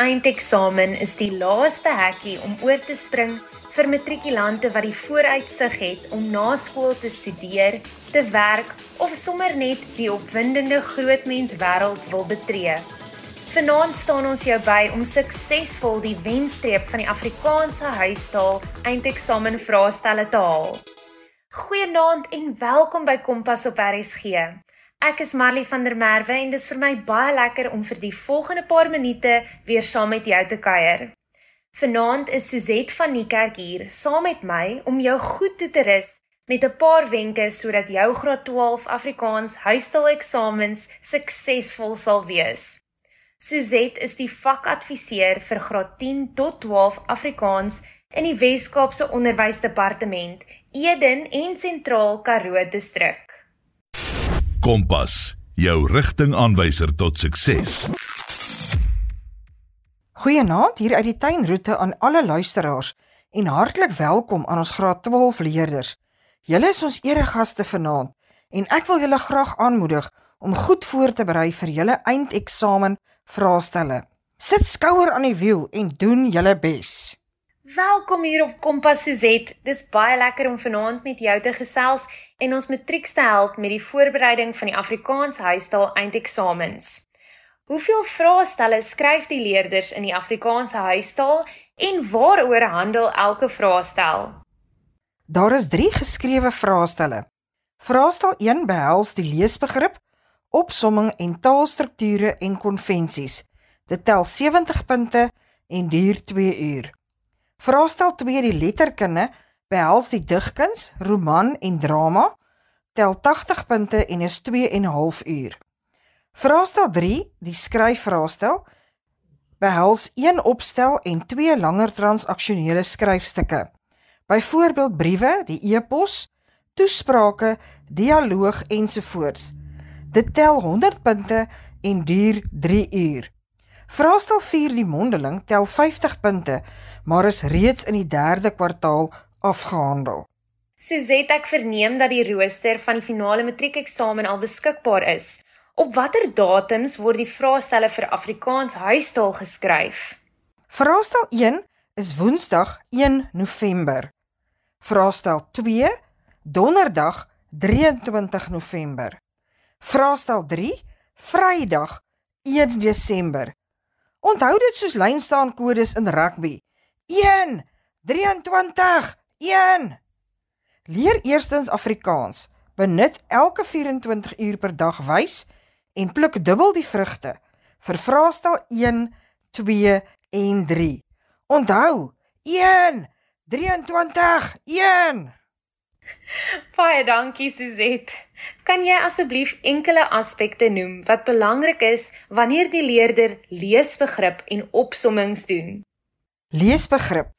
eindeksamen is die laaste hekkie om oor te spring vir matrikulante wat die vooruitsig het om na skool te studeer, te werk of sommer net die opwindende grootmens wêreld wil betree. Vanaand staan ons jou by om suksesvol die wenstreep van die Afrikaanse huistaal eindeksamen vraestelle te haal. Goeienaand en welkom by Kompas op RSG. Ek is Marley van der Merwe en dis vir my baie lekker om vir die volgende paar minute weer saam met jou te kuier. Vanaand is Suzette van Niekerk hier saam met my om jou goed toe te rus met 'n paar wenke sodat jou graad 12 Afrikaans huistaaleksamens suksesvol sal wees. Suzette is die vakadviseur vir graad 10 tot 12 Afrikaans in die Wes-Kaapse Onderwysdepartement, Eden en Sentraal Karoo distrik. Kompas, jou rigtingaanwyser tot sukses. Goeienaand hier uit die tuinroete aan alle luisteraars en hartlik welkom aan ons graad 12 leerders. Julle is ons eregaste vanaand en ek wil julle graag aanmoedig om goed voor te berei vir julle eindeksamen vraestelle. Sit skouer aan die wiel en doen julle bes. Welkom hier op Kompas Suzet. Dis baie lekker om vanaand met jou te gesels en ons matriek te help met die voorbereiding van die Afrikaans huistaal eindeksamens. Hoeveel vraestelle skryf die leerders in die Afrikaanse huistaal en waaroor handel elke vraestel? Daar is 3 geskrewe vraestelle. Vraestel 1 behels die leesbegrip, opsomming en taalstrukture en konvensies. Dit tel 70 punte en duur 2 uur. Vraestel 2 die letterkunde behels die digkuns, roman en drama, tel 80 punte en is 2 en 'n half uur. Vraestel 3, die skryfvraestel, behels een opstel en twee langer transaksionele skryfstukke. Byvoorbeeld briewe, die e-pos, toesprake, dialoog ensovoorts. Dit tel 100 punte en duur 3 uur. Vraestel 4, die mondeling, tel 50 punte, maar is reeds in die 3de kwartaal afgehandel. Suzette, ek verneem dat die rooster van die finale matriekeksamen al beskikbaar is. Op watter datums word die vraestelle vir Afrikaans huistaal geskryf? Vraestel 1 is Woensdag 1 November. Vraestel 2 Donderdag 23 November. Vraestel 3 Vrydag 1 Desember. Onthou dit soos lynstaankodes in rugby. 1 23 1 Leer eerstens Afrikaans. Benut elke 24 uur per dag wys en pluk dubbel die vrugte vir vraestel 1, 2 en 3. Onthou, 1 23 1 Baie dankie Suzette. Kan jy asseblief enkele aspekte noem wat belangrik is wanneer die leerder leesbegrip en opsommings doen? Leesbegrip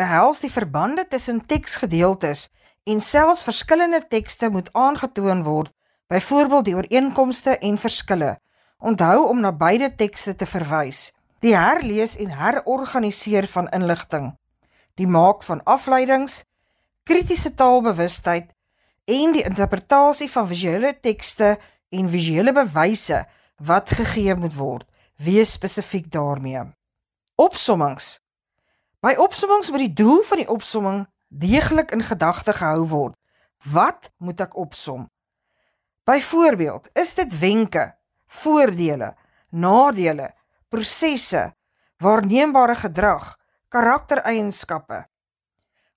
behels die verbande tussen teksgedeeltes en selfs verskillende tekste moet aangetoon word byvoorbeeld die ooreenkomste en verskille. Onthou om na beide tekste te verwys. Die herlees en herorganiseer van inligting. Die maak van afleidings, kritiese taalbewustheid en die interpretasie van visuele tekste en visuele bewyse wat gegee moet word. Wees spesifiek daarmee. Opsommings. By opsommings moet die doel van die opsomming deeglik in gedagte gehou word. Wat moet ek opsom? Byvoorbeeld, is dit wenke, voordele, nadele, prosesse, waarneembare gedrag, karaktereienskappe.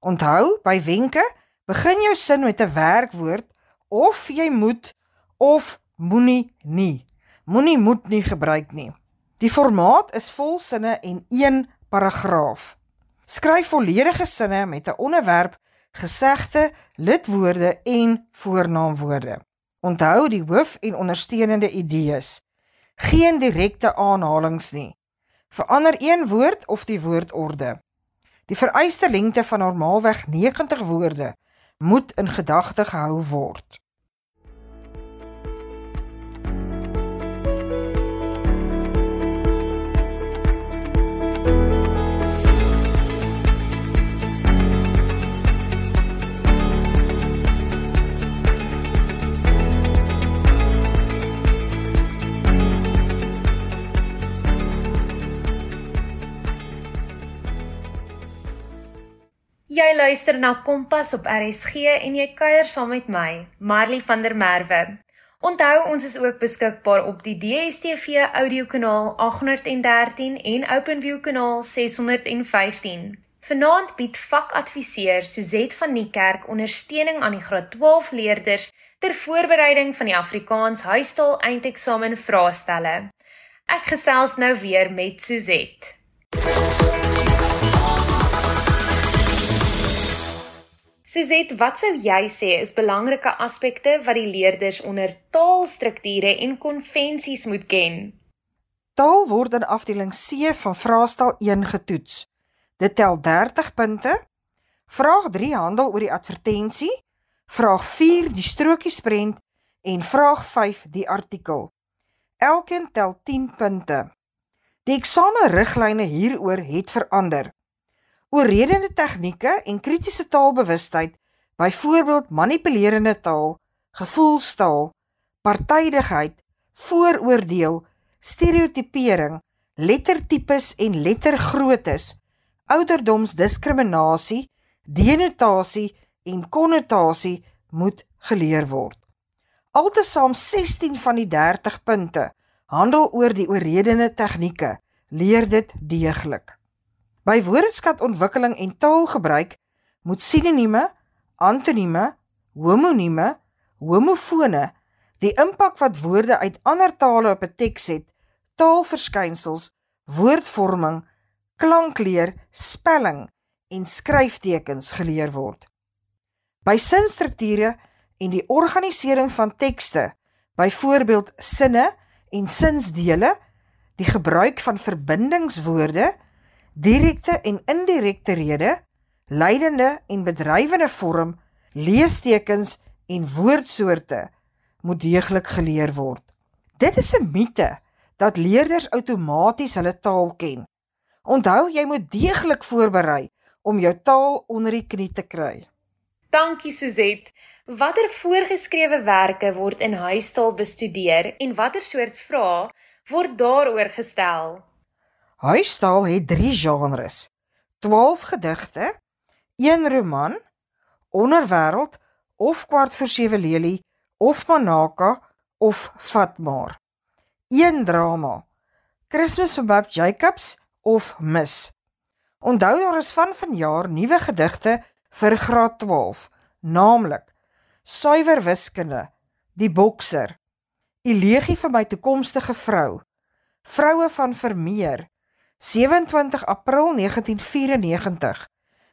Onthou, by wenke begin jou sin met 'n werkwoord of jy moet of moenie nie. Moenie moet nie gebruik nie. Die formaat is volsinne en een paragraaf. Skryf volledige sinne met 'n onderwerp, gesegde, lidwoorde en voornaamwoorde. Onthou die hoof en ondersteunende idees. Geen direkte aanhalings nie. Verander een woord of die woordorde. Die vereiste lengte van normaalweg 90 woorde moet in gedagte gehou word. Jy luister na Kompas op RSG en jy kuier saam met my, Marley van der Merwe. Onthou ons is ook beskikbaar op die DStv audiokanaal 813 en OpenView kanaal 615. Vanaand bied vakadviseur Suzet van Niekerk ondersteuning aan die graad 12 leerders ter voorbereiding van die Afrikaans huistaal eindeksamen vraestelle. Ek gesels nou weer met Suzet. Suzet, wat sou jy sê is belangrike aspekte wat die leerders onder taalstrukture en konvensies moet ken? Taal word in afdeling C van vraestel 1 getoets. Dit tel 30 punte. Vraag 3 handel oor die advertensie, vraag 4 die strokiesprent en vraag 5 die artikel. Elkeen tel 10 punte. Die eksamenriglyne hieroor het verander oorredende tegnieke en kritiese taalbewustheid, byvoorbeeld manipulerende taal, gevoelstaal, partydigheid, vooroordeel, stereotipering, lettertipes en lettergroottes, ouderdomsdiskriminasie, denotasie en konnotasie moet geleer word. Altesaam 16 van die 30 punte handel oor die oorredende tegnieke. Leer dit deeglik. By woordeskatontwikkeling en taalgebruik moet sinonieme, antonieme, homonieme, homofone, die impak wat woorde uit ander tale op 'n teks het, taalverskynsels, woordvorming, klankleer, spelling en skryftekens geleer word. By sinstrukture en die organisering van tekste, byvoorbeeld sinne en sinsdele, die gebruik van verbindingswoorde direkte en indirekte rede, leidende en bedrywende vorm, leestekens en woordsoorte moet deeglik geleer word. Dit is 'n mite dat leerders outomaties hulle taal ken. Onthou, jy moet deeglik voorberei om jou taal onder die knie te kry. Dankie Suzet. Watter voorgeskrewe werke word in huistaal bestudeer en watter soort vrae word daaroor gestel? Huistaal het 3 genres: 12 gedigte, 1 roman, onderwêreld of kwart vir 7 lelie of manaka of vatmaar. 1 drama: Christmas vir Bob Jacobs of Miss. Onthou daar is van vanjaar nuwe gedigte vir graad 12, naamlik Suiwer wiskunde, Die bokser, Elegie vir my toekomstige vrou, Vroue van Vermeer, 27 April 1994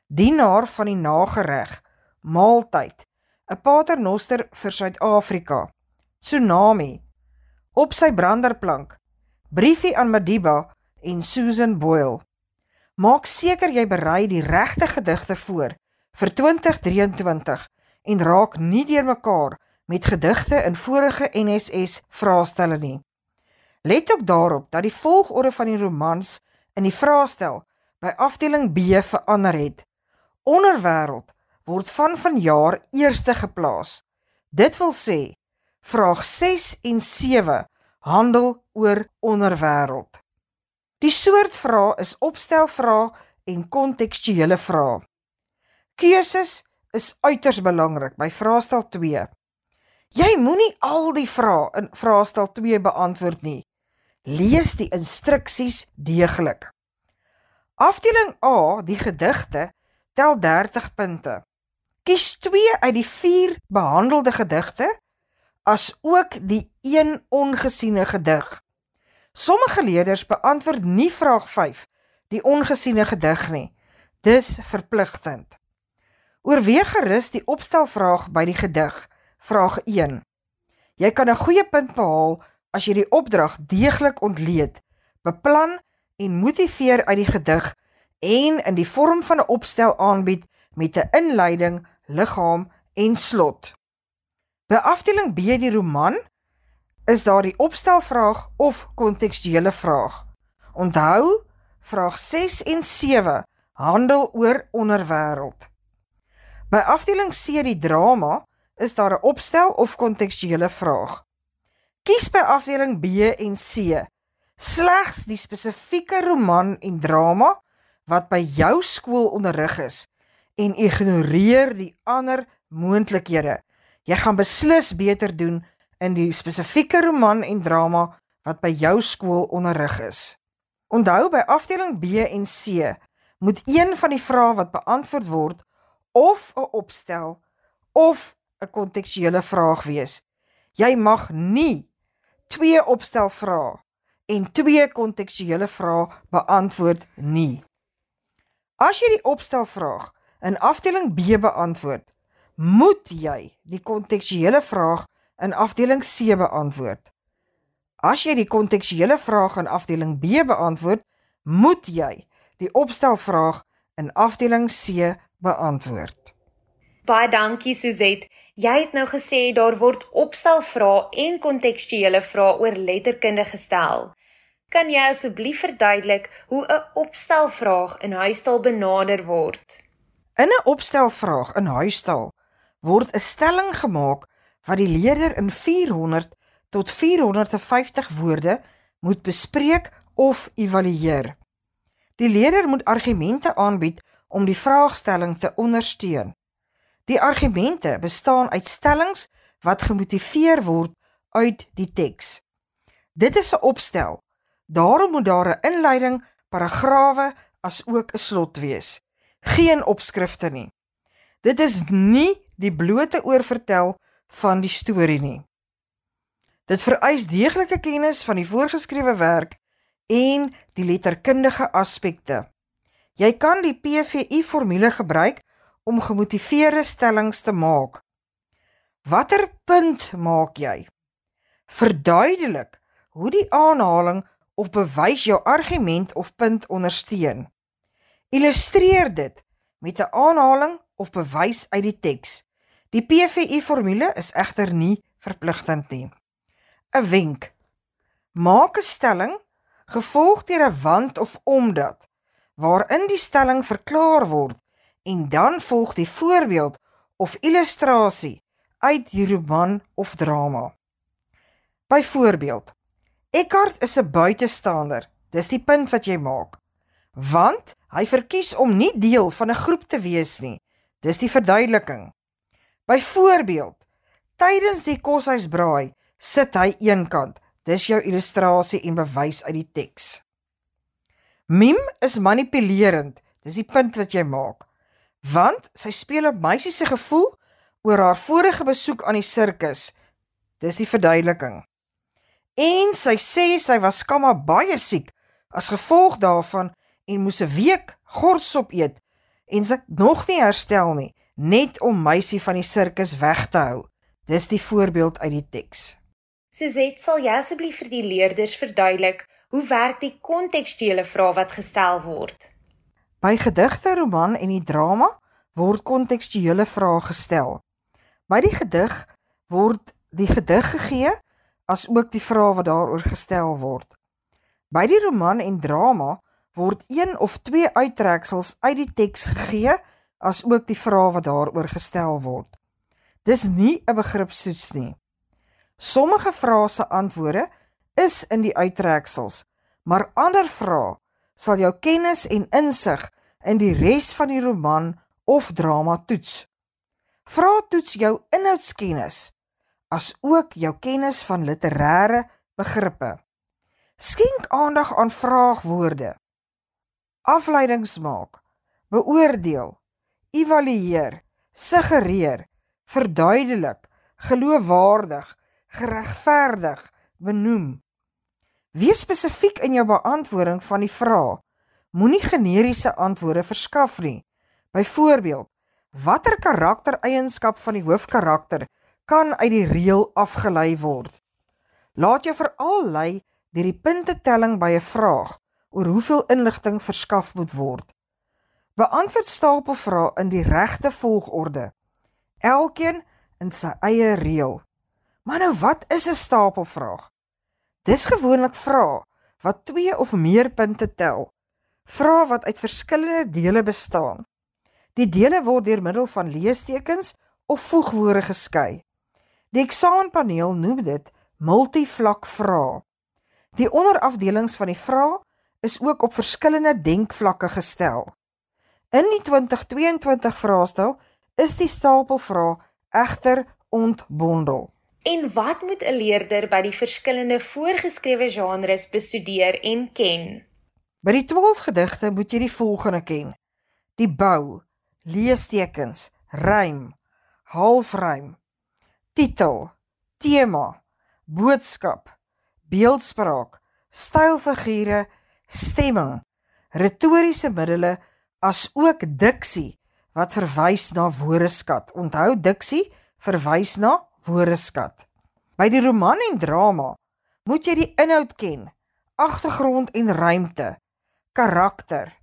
Dienaar van die nagereg Maaltyd 'n paternoster vir Suid-Afrika. Tsunami. Op sy branderplank Briefie aan Madiba en Susan Boyle. Maak seker jy berei die regte gedigte voor vir 2023 en raak nie deurmekaar met gedigte in vorige NSS vraestelle nie. Let ook daarop dat die volgorde van die romans in die vraestel by afdeling B verander het. Onderwêreld word van vanjaar eerste geplaas. Dit wil sê vraag 6 en 7 handel oor onderwêreld. Die soort vrae is opstelvrae en kontekstuele vrae. Keuses is uiters belangrik by vraestel 2. Jy moenie al die vrae in vraestel 2 beantwoord nie. Lees die instruksies deeglik. Afdeling A, die gedigte, tel 30 punte. Kies 2 uit die 4 behandelde gedigte as ook die een ongesiene gedig. Sommige leerders beantwoord nie vraag 5, die ongesiene gedig nie. Dis verpligtend. Oorweeg gerus die opstelvraag by die gedig, vraag 1. Jy kan 'n goeie punt behaal as jy die opdrag deeglik ontleed, beplan en motiveer uit die gedig en in die vorm van 'n opstel aanbied met 'n inleiding, liggaam en slot. By afdeling B die roman is daar die opstelvraag of kontekstuele vraag. Onthou, vraag 6 en 7 handel oor onderwêreld. By afdeling C die drama is daar 'n opstel of kontekstuele vraag. Kies by afdeling B en C slegs die spesifieke roman en drama wat by jou skool onderrig is en ignoreer die ander moontlikhede. Jy gaan beslis beter doen in die spesifieke roman en drama wat by jou skool onderrig is. Onthou by afdeling B en C moet een van die vrae wat beantwoord word of 'n opstel of 'n kontekstuele vraag wees. Jy mag nie twee opstelvrae en twee kontekstuele vrae beantwoord nie. As jy die opstelvraag in afdeling B beantwoord, moet jy die kontekstuele vraag in afdeling C beantwoord. As jy die kontekstuele vraag in afdeling B beantwoord, moet jy die opstelvraag in afdeling C beantwoord. Baie dankie Suzet. Jy het nou gesê daar word opstelvrae en kontekstuele vrae oor letterkunde gestel. Kan jy asseblief verduidelik hoe 'n opstelvraag in huistaal benader word? In 'n opstelvraag in huistaal word 'n stelling gemaak wat die leerder in 400 tot 450 woorde moet bespreek of evalueer. Die leerder moet argumente aanbied om die vraagstelling te ondersteun. Die argumente bestaan uit stellings wat gemotiveer word uit die teks. Dit is 'n opstel. Daarom moet daar 'n inleiding, paragrawe as ook 'n slot wees. Geen opskrifte nie. Dit is nie die blote oorvertel van die storie nie. Dit vereis deeglike kennis van die voorgeskrewe werk en die letterkundige aspekte. Jy kan die PVU formule gebruik om gemotiveerde stellings te maak. Watter punt maak jy? Verduidelik hoe die aanhaling of bewys jou argument of punt ondersteun. Illustreer dit met 'n aanhaling of bewys uit die teks. Die PVU formule is egter nie verpligtend nie. 'n Wenk: Maak 'n stelling gevolg deur 'n want of omdat waarin die stelling verklaar word en dan volg die voorbeeld of illustrasie uit die roman of drama. Byvoorbeeld: Eckhart is 'n buitestander. Dis die punt wat jy maak. Want hy verkies om nie deel van 'n groep te wees nie. Dis die verduideliking. Byvoorbeeld: Tydens die koshuisbraai sit hy eenkant. Dis jou illustrasie en bewys uit die teks. Mim is manipulerend. Dis die punt wat jy maak want sy speel op meisie se gevoel oor haar vorige besoek aan die sirkus. Dis die verduideliking. En sy sê sy was skamma baie siek as gevolg daarvan en moes 'n week gortsop eet en sy nog nie herstel nie, net om meisie van die sirkus weg te hou. Dis die voorbeeld uit die teks. Suzet, sal jy asseblief vir die leerders verduidelik hoe werk die kontekstuele vrae wat gestel word? By gedigte, roman en die drama word kontekstuele vrae gestel. By die gedig word die gedig gegee as ook die vrae wat daaroor gestel word. By die roman en drama word een of twee uittreksels uit die teks gegee as ook die vrae wat daaroor gestel word. Dis nie 'n begripstoets nie. Sommige vrae se antwoorde is in die uittreksels, maar ander vrae sal jou kennis en insig in die res van die roman of drama toets. Vra toets jou inhoudskennis as ook jou kennis van literêre begrippe. Skenk aandag aan vraagwoorde. Afleidings maak. Beoordeel, evalueer, suggereer, verduidelik, geloofwaardig, geregverdig, benoem. Wees spesifiek in jou beantwoording van die vraag. Moenie generiese antwoorde verskaf nie. Byvoorbeeld, watter karaktereienskap van die hoofkarakter kan uit die reël afgelei word? Laat jou veral lei deur die puntetelling by 'n vraag oor hoeveel inligting verskaf moet word. Beantwoord stapelvrae in die regte volgorde. Elkeen in sy eie reël. Maar nou wat is 'n stapelvraag? Dis gewoonlik vrae wat twee of meer punte tel. Vrae wat uit verskillende dele bestaan. Die dele word deur middel van leestekens of voegwoorde geskei. Die eksamenpaneel noem dit multivlak vrae. Die onderafdelings van die vrae is ook op verskillende denkvlakke gestel. In die 2022 vraestel is die stapelvrae egter ontbondel. En wat moet 'n leerder by die verskillende voorgeskrewe genres bestudeer en ken? By die 12 gedigte moet jy die volgende ken: die bou, leestekens, rym, halfrym, titel, tema, boodskap, beeldspraak, stylfigure, stemming, retoriese middele as ook diksie wat verwys na woordeskat. Onthou diksie verwys na woordeskat. By die roman en drama moet jy die inhoud ken, agtergrond en ruimte, karakter,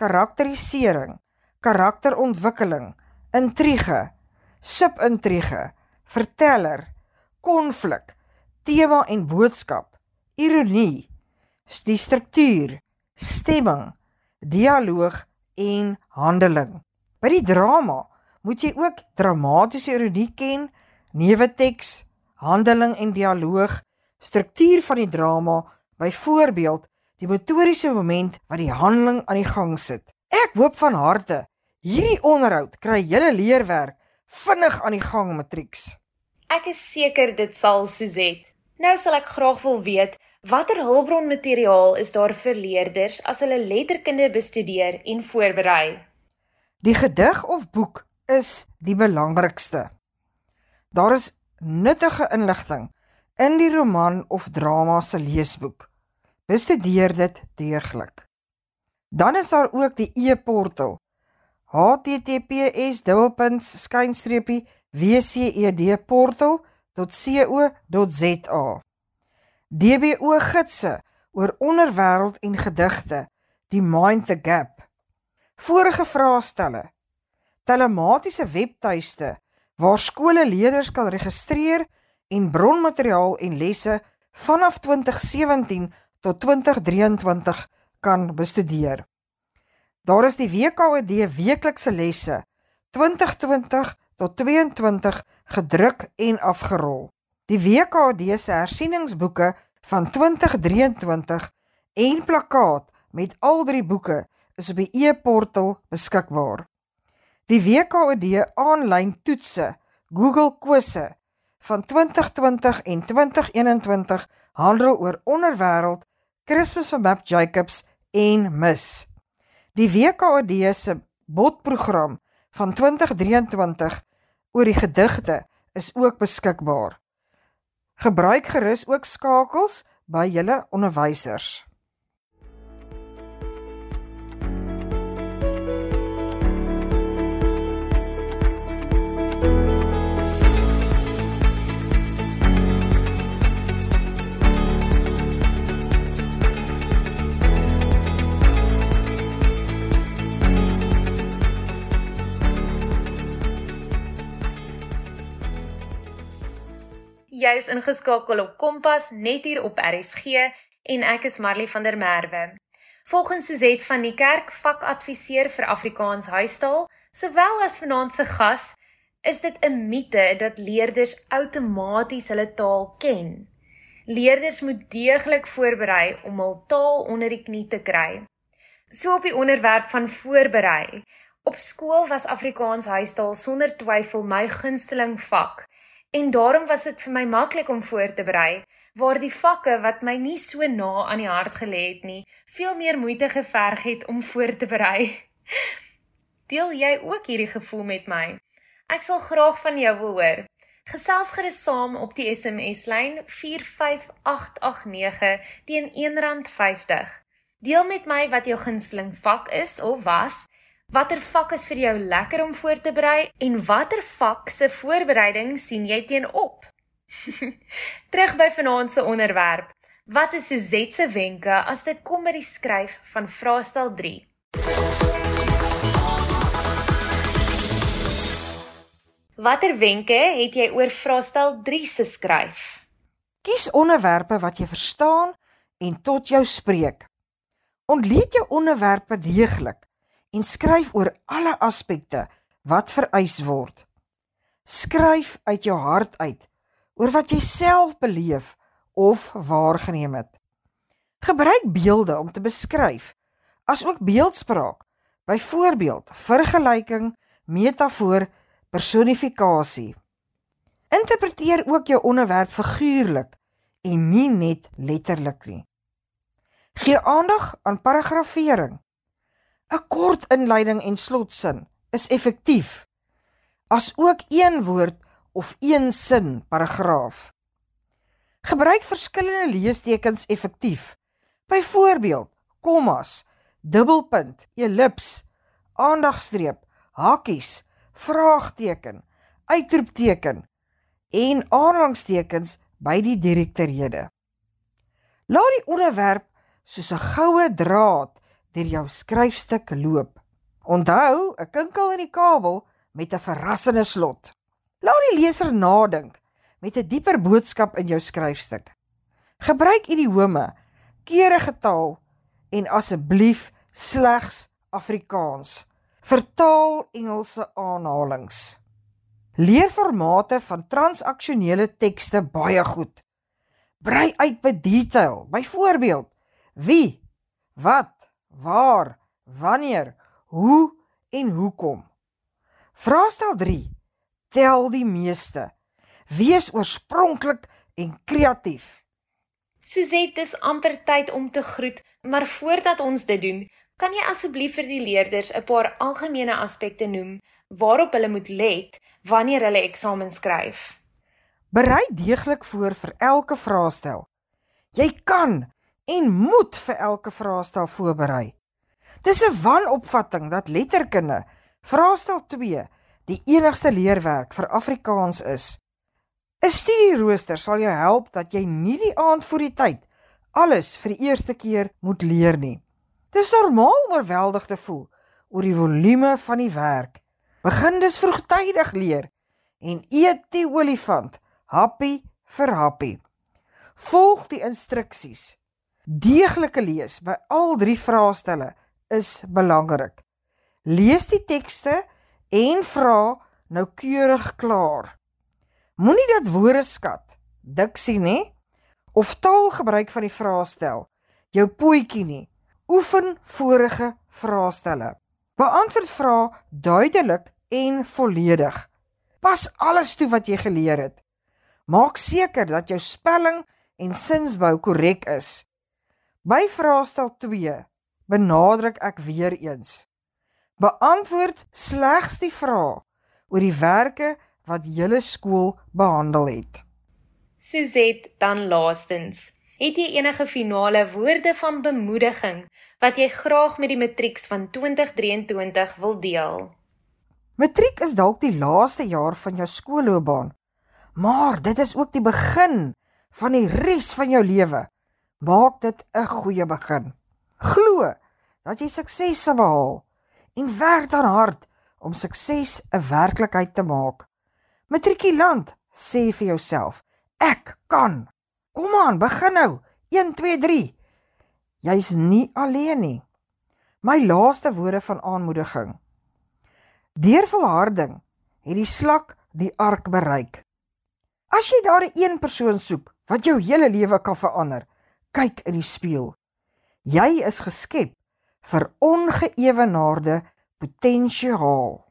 karakterisering, karakterontwikkeling, intrige, subintrige, verteller, konflik, tema en boodskap, ironie, die struktuur, stemming, dialoog en handeling. By die drama moet jy ook dramatiese ironie ken, neuweteks, handeling en dialoog, struktuur van die drama, byvoorbeeld die motoriese moment wat die handeling aan die gang sit. Ek hoop van harte hierdie onderhoud kry julle leerwerk vinnig aan die gang matrieks. Ek is seker dit sal Suzet. Nou sal ek graag wil weet watter hulpbronmateriaal is daar vir leerders as hulle letterkunde bestudeer en voorberei. Die gedig of boek is die belangrikste. Daar is nuttige inligting in die roman of drama se leesboek. Bestudeer dit deeglik. Dan is daar ook die e-portal https://wcedportal.co.za. DBO gidse oor onderwêreld en gedigte, die Mind the Gap. Vorige vraestelle telematiese webtuiste waar skole leerders kan registreer en bronmateriaal en lesse vanaf 2017 tot 2023 kan bestudeer. Daar is die WKOD weeklikse lesse 2020 tot 22 gedruk en afgerol. Die WKOD se hersieningsboeke van 2023 en plakkaat met al drie boeke is op die e-portal beskikbaar. Die WKOD aanlyn toetse Google Kwisse van 2020 en 2021 handel oor onderwêreld, Kersfees van Map Jacobs en Mis. Die WKOD se botprogram van 2023 oor die gedigte is ook beskikbaar. Gebruik gerus ook skakels by julle onderwysers. Is ingeskakel op Kompas net hier op RSG en ek is Marley van der Merwe. Volgens Suzet van die Kerk vakadviseur vir Afrikaans huistaal, sowel as vanaand se gas, is dit 'n mite dat leerders outomaties hulle taal ken. Leerders moet deeglik voorberei om hul taal onder die knie te kry. So op die onderwerp van voorberei. Op skool was Afrikaans huistaal sonder twyfel my gunsteling vak. En daarom was dit vir my maklik om voor te berei, waar die vakke wat my nie so na aan die hart gelê het nie, veel meer moeite geverg het om voor te berei. Deel jy ook hierdie gevoel met my? Ek sal graag van jou wil hoor. Gesels gerus saam op die SMS lyn 45889 teen R1.50. Deel met my wat jou gunsteling vak is of was Watter vak is vir jou lekker om voor te berei en watter vak se voorbereiding sien jy teenoop? Terug by vanaand se onderwerp. Wat is Suzette se wenke as dit kom by die skryf van vraestel 3? Watter wenke het jy oor vraestel 3 se skryf? Kies onderwerpe wat jy verstaan en tot jou spreek. Ontleed jou onderwerpe deeglik en skryf oor alle aspekte wat vereis word. Skryf uit jou hart uit oor wat jy self beleef of waargeneem het. Gebruik beelde om te beskryf, asook beeldspraak Byvoorbeeld, vergelyking, metafoor, personifikasie. Interpreteer ook jou onderwerp figuurlik en nie net letterlik nie. Gee aandag aan paragrafering. 'n Kort inleiding en slotsin is effektief. As ook een woord of een sin paragraaf. Gebruik verskillende leestekens effektief. Byvoorbeeld, kommas, dubbelpunt, ellips, aandagstreep, hakies, vraagteken, uitroepteken en aanhalingstekens by die direkterhede. Laat die onderwerp soos 'n goue draad deur jou skryfstuk loop. Onthou, 'n kinkel in die kabel met 'n verrassende slot. Laat die leser nadink met 'n dieper boodskap in jou skryfstuk. Gebruik idiome, keurige taal en asseblief slegs Afrikaans. Vertaal Engelse aanhalinge. Leer formate van transaksionele tekste baie goed. Brei uit by detail. Byvoorbeeld: wie, wat, waar, wanneer, hoe en hoekom. Vraestel 3. Tel die meeste. Wees oorspronklik en kreatief. Suzette, dis amper tyd om te groet, maar voordat ons dit doen, kan jy asseblief vir die leerders 'n paar algemene aspekte noem waarop hulle moet let wanneer hulle eksamen skryf. Berei deeglik voor vir elke vraestel. Jy kan en moet vir elke vraestel voorberei. Dis 'n wanopvatting dat letterkunde vraestel 2 die enigste leerwerk vir Afrikaans is. 'n Studierooster sal jou help dat jy nie die aand voor die tyd alles vir die eerste keer moet leer nie. Dis normaal om oorweldig te voel oor die volume van die werk Begin dus vroegtydig leer en eet die olifant happie vir happie. Volg die instruksies. Deeglike lees by al drie vraestelle is belangrik. Lees die tekste en vra noukeurig klaar. Moenie dat woorde skat, diksie nê, of taalgebruik van die vraestel jou pootjie nie. Oefen vorige vraestelle. Beantwoord vrae duidelik en volledig. Pas alles toe wat jy geleer het. Maak seker dat jou spelling en sinsbou korrek is. By vraestel 2 benadruk ek weer eens. Beantwoord slegs die vrae oor die werke wat julle skool behandel het. Suzette, dan laastens, het jy enige finale woorde van bemoediging wat jy graag met die matrieks van 2023 wil deel? Matriek is dalk die laaste jaar van jou skoolloopbaan, maar dit is ook die begin van die res van jou lewe. Maak dit 'n goeie begin. Glo dat jy sukses sal behaal en werk dan hard om sukses 'n werklikheid te maak. Matrikulant, sê vir jouself, ek kan. Kom aan, begin nou. 1 2 3. Jy's nie alleen nie. My laaste woorde van aanmoediging. Deur volharding het die slak die ark bereik. As jy daar 'n een persoon soek wat jou hele lewe kan verander, kyk in die spieël. Jy is geskep vir ongeëwenaarde potensiaal.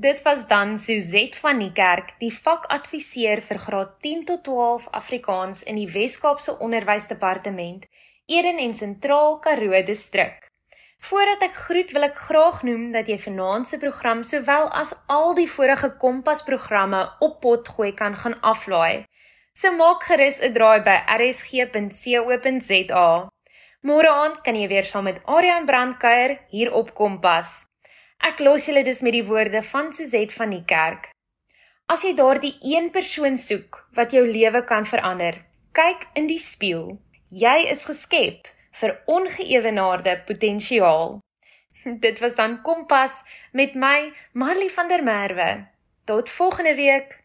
Dit was dan Suzette van die Kerk, die vakadviseur vir graad 10 tot 12 Afrikaans in die Wes-Kaapse Onderwysdepartement, Eden en Sentraal Karoo distrik. Voordat ek groet, wil ek graag noem dat jy vanaand se program sowel as al die vorige Kompas programme op potgooi kan gaan aflaai. So maak gerus 'n draai by rsg.co.za. Môre aand kan jy weer saam met Adrian Brandkuier hier op Kompas. Ek los julle dus met die woorde van Suzette van die kerk. As jy daardie een persoon soek wat jou lewe kan verander, kyk in die spieël. Jy is geskep vir ongeëwenaarde potensiaal. Dit was dan Kompas met my Marley van der Merwe. Tot volgende week.